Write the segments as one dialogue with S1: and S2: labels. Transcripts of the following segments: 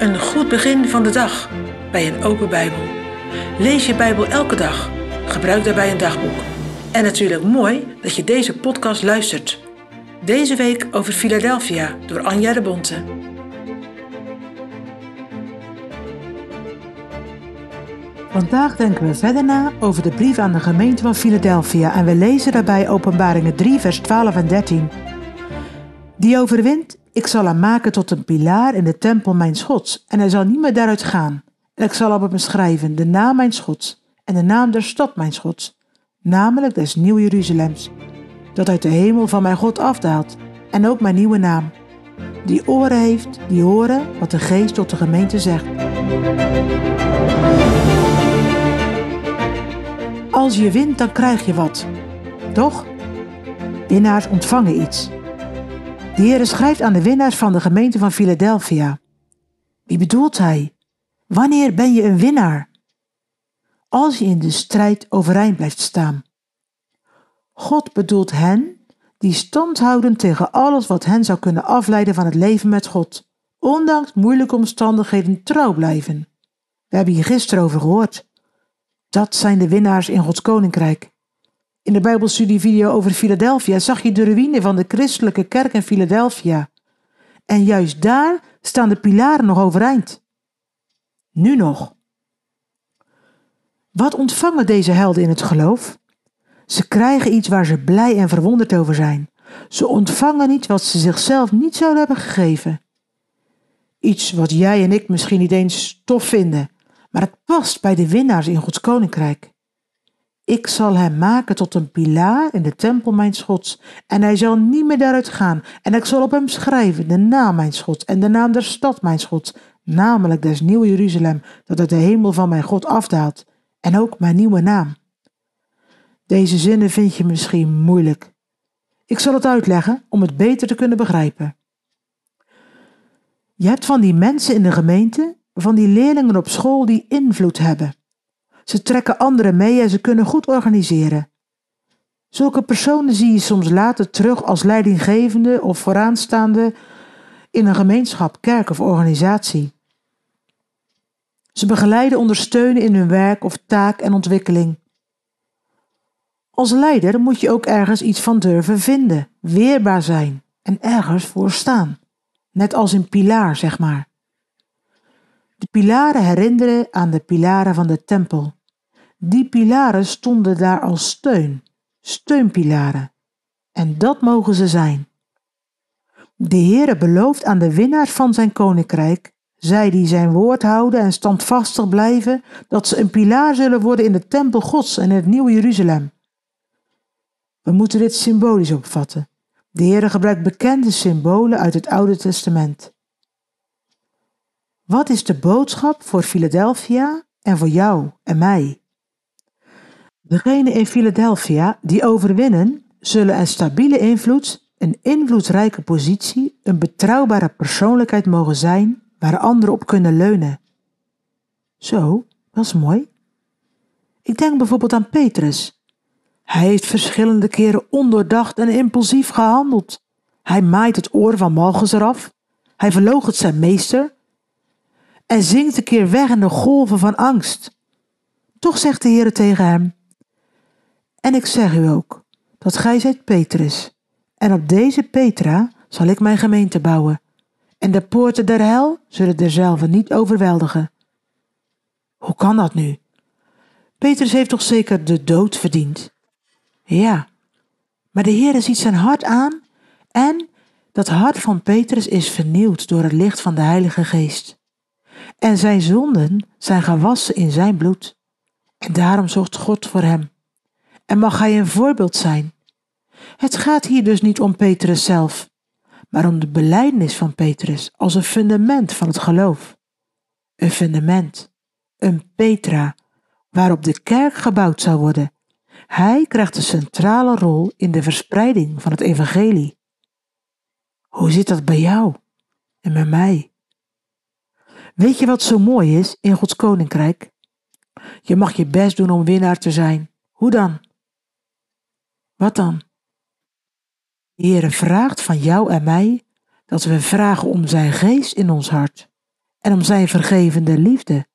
S1: Een goed begin van de dag bij een open Bijbel. Lees je Bijbel elke dag. Gebruik daarbij een dagboek. En natuurlijk mooi dat je deze podcast luistert. Deze week over Philadelphia door Anja de Bonte.
S2: Vandaag denken we verder na over de brief aan de gemeente van Philadelphia en we lezen daarbij Openbaringen 3, vers 12 en 13. Die overwint, ik zal hem maken tot een pilaar in de tempel mijn Gods, en hij zal niet meer daaruit gaan. En ik zal op hem schrijven de naam mijn Gods en de naam der stad mijn Gods, namelijk des Nieuw Jeruzalems, dat uit de hemel van mijn God afdaalt, en ook mijn nieuwe naam. Die oren heeft, die horen wat de geest tot de gemeente zegt. Als je wint, dan krijg je wat. Toch? Winnaars ontvangen iets. De Heer schrijft aan de winnaars van de gemeente van Philadelphia. Wie bedoelt hij? Wanneer ben je een winnaar? Als je in de strijd overeind blijft staan. God bedoelt hen die stand houden tegen alles wat hen zou kunnen afleiden van het leven met God, ondanks moeilijke omstandigheden trouw blijven. We hebben hier gisteren over gehoord. Dat zijn de winnaars in Gods koninkrijk. In de Bijbelstudievideo over Philadelphia zag je de ruïne van de christelijke kerk in Philadelphia. En juist daar staan de pilaren nog overeind. Nu nog. Wat ontvangen deze helden in het geloof? Ze krijgen iets waar ze blij en verwonderd over zijn. Ze ontvangen iets wat ze zichzelf niet zouden hebben gegeven. Iets wat jij en ik misschien niet eens tof vinden, maar het past bij de winnaars in Gods koninkrijk. Ik zal hem maken tot een pilaar in de tempel mijn Gods, en hij zal niet meer daaruit gaan. En ik zal op hem schrijven de naam mijn Gods en de naam der stad mijn Gods, namelijk des nieuwe Jeruzalem, dat uit de hemel van mijn God afdaalt, en ook mijn nieuwe naam. Deze zinnen vind je misschien moeilijk. Ik zal het uitleggen om het beter te kunnen begrijpen. Je hebt van die mensen in de gemeente, van die leerlingen op school die invloed hebben. Ze trekken anderen mee en ze kunnen goed organiseren. Zulke personen zie je soms later terug als leidinggevende of vooraanstaande in een gemeenschap, kerk of organisatie. Ze begeleiden, ondersteunen in hun werk of taak en ontwikkeling. Als leider moet je ook ergens iets van durven vinden, weerbaar zijn en ergens voor staan. Net als een pilaar, zeg maar. De pilaren herinneren aan de pilaren van de tempel. Die pilaren stonden daar als steun, steunpilaren. En dat mogen ze zijn. De Heere belooft aan de winnaars van zijn koninkrijk, zij die zijn woord houden en standvastig blijven, dat ze een pilaar zullen worden in de tempel Gods en in het nieuwe Jeruzalem. We moeten dit symbolisch opvatten. De Heere gebruikt bekende symbolen uit het Oude Testament. Wat is de boodschap voor Philadelphia en voor jou en mij? Degenen in Philadelphia die overwinnen, zullen een stabiele invloed, een invloedrijke positie, een betrouwbare persoonlijkheid mogen zijn waar anderen op kunnen leunen. Zo, dat is mooi. Ik denk bijvoorbeeld aan Petrus. Hij heeft verschillende keren ondoordacht en impulsief gehandeld. Hij maait het oor van Malchus eraf. Hij verloochent zijn meester. En zingt een keer weg in de golven van angst. Toch zegt de Heer tegen hem: En ik zeg u ook dat gij zijt Petrus. En op deze Petra zal ik mijn gemeente bouwen. En de poorten der hel zullen derzelve niet overweldigen. Hoe kan dat nu? Petrus heeft toch zeker de dood verdiend? Ja, maar de Heer ziet zijn hart aan en dat hart van Petrus is vernieuwd door het licht van de Heilige Geest. En zijn zonden zijn gewassen in zijn bloed. En daarom zocht God voor hem. En mag hij een voorbeeld zijn. Het gaat hier dus niet om Petrus zelf, maar om de belijdenis van Petrus als een fundament van het geloof. Een fundament, een Petra, waarop de kerk gebouwd zou worden hij krijgt een centrale rol in de verspreiding van het evangelie. Hoe zit dat bij jou en bij mij? Weet je wat zo mooi is in Gods koninkrijk? Je mag je best doen om winnaar te zijn. Hoe dan? Wat dan? De Heer vraagt van jou en mij dat we vragen om zijn geest in ons hart en om zijn vergevende liefde.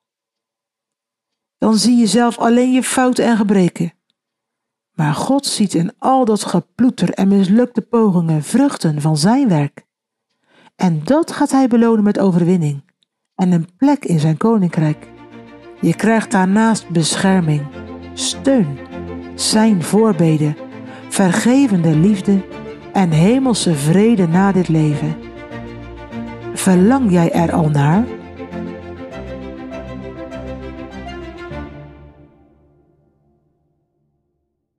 S2: Dan zie je zelf alleen je fouten en gebreken. Maar God ziet in al dat geploeter en mislukte pogingen vruchten van zijn werk. En dat gaat hij belonen met overwinning en een plek in zijn koninkrijk. Je krijgt daarnaast bescherming, steun, zijn voorbeden, vergevende liefde en hemelse vrede na dit leven. Verlang jij er al naar?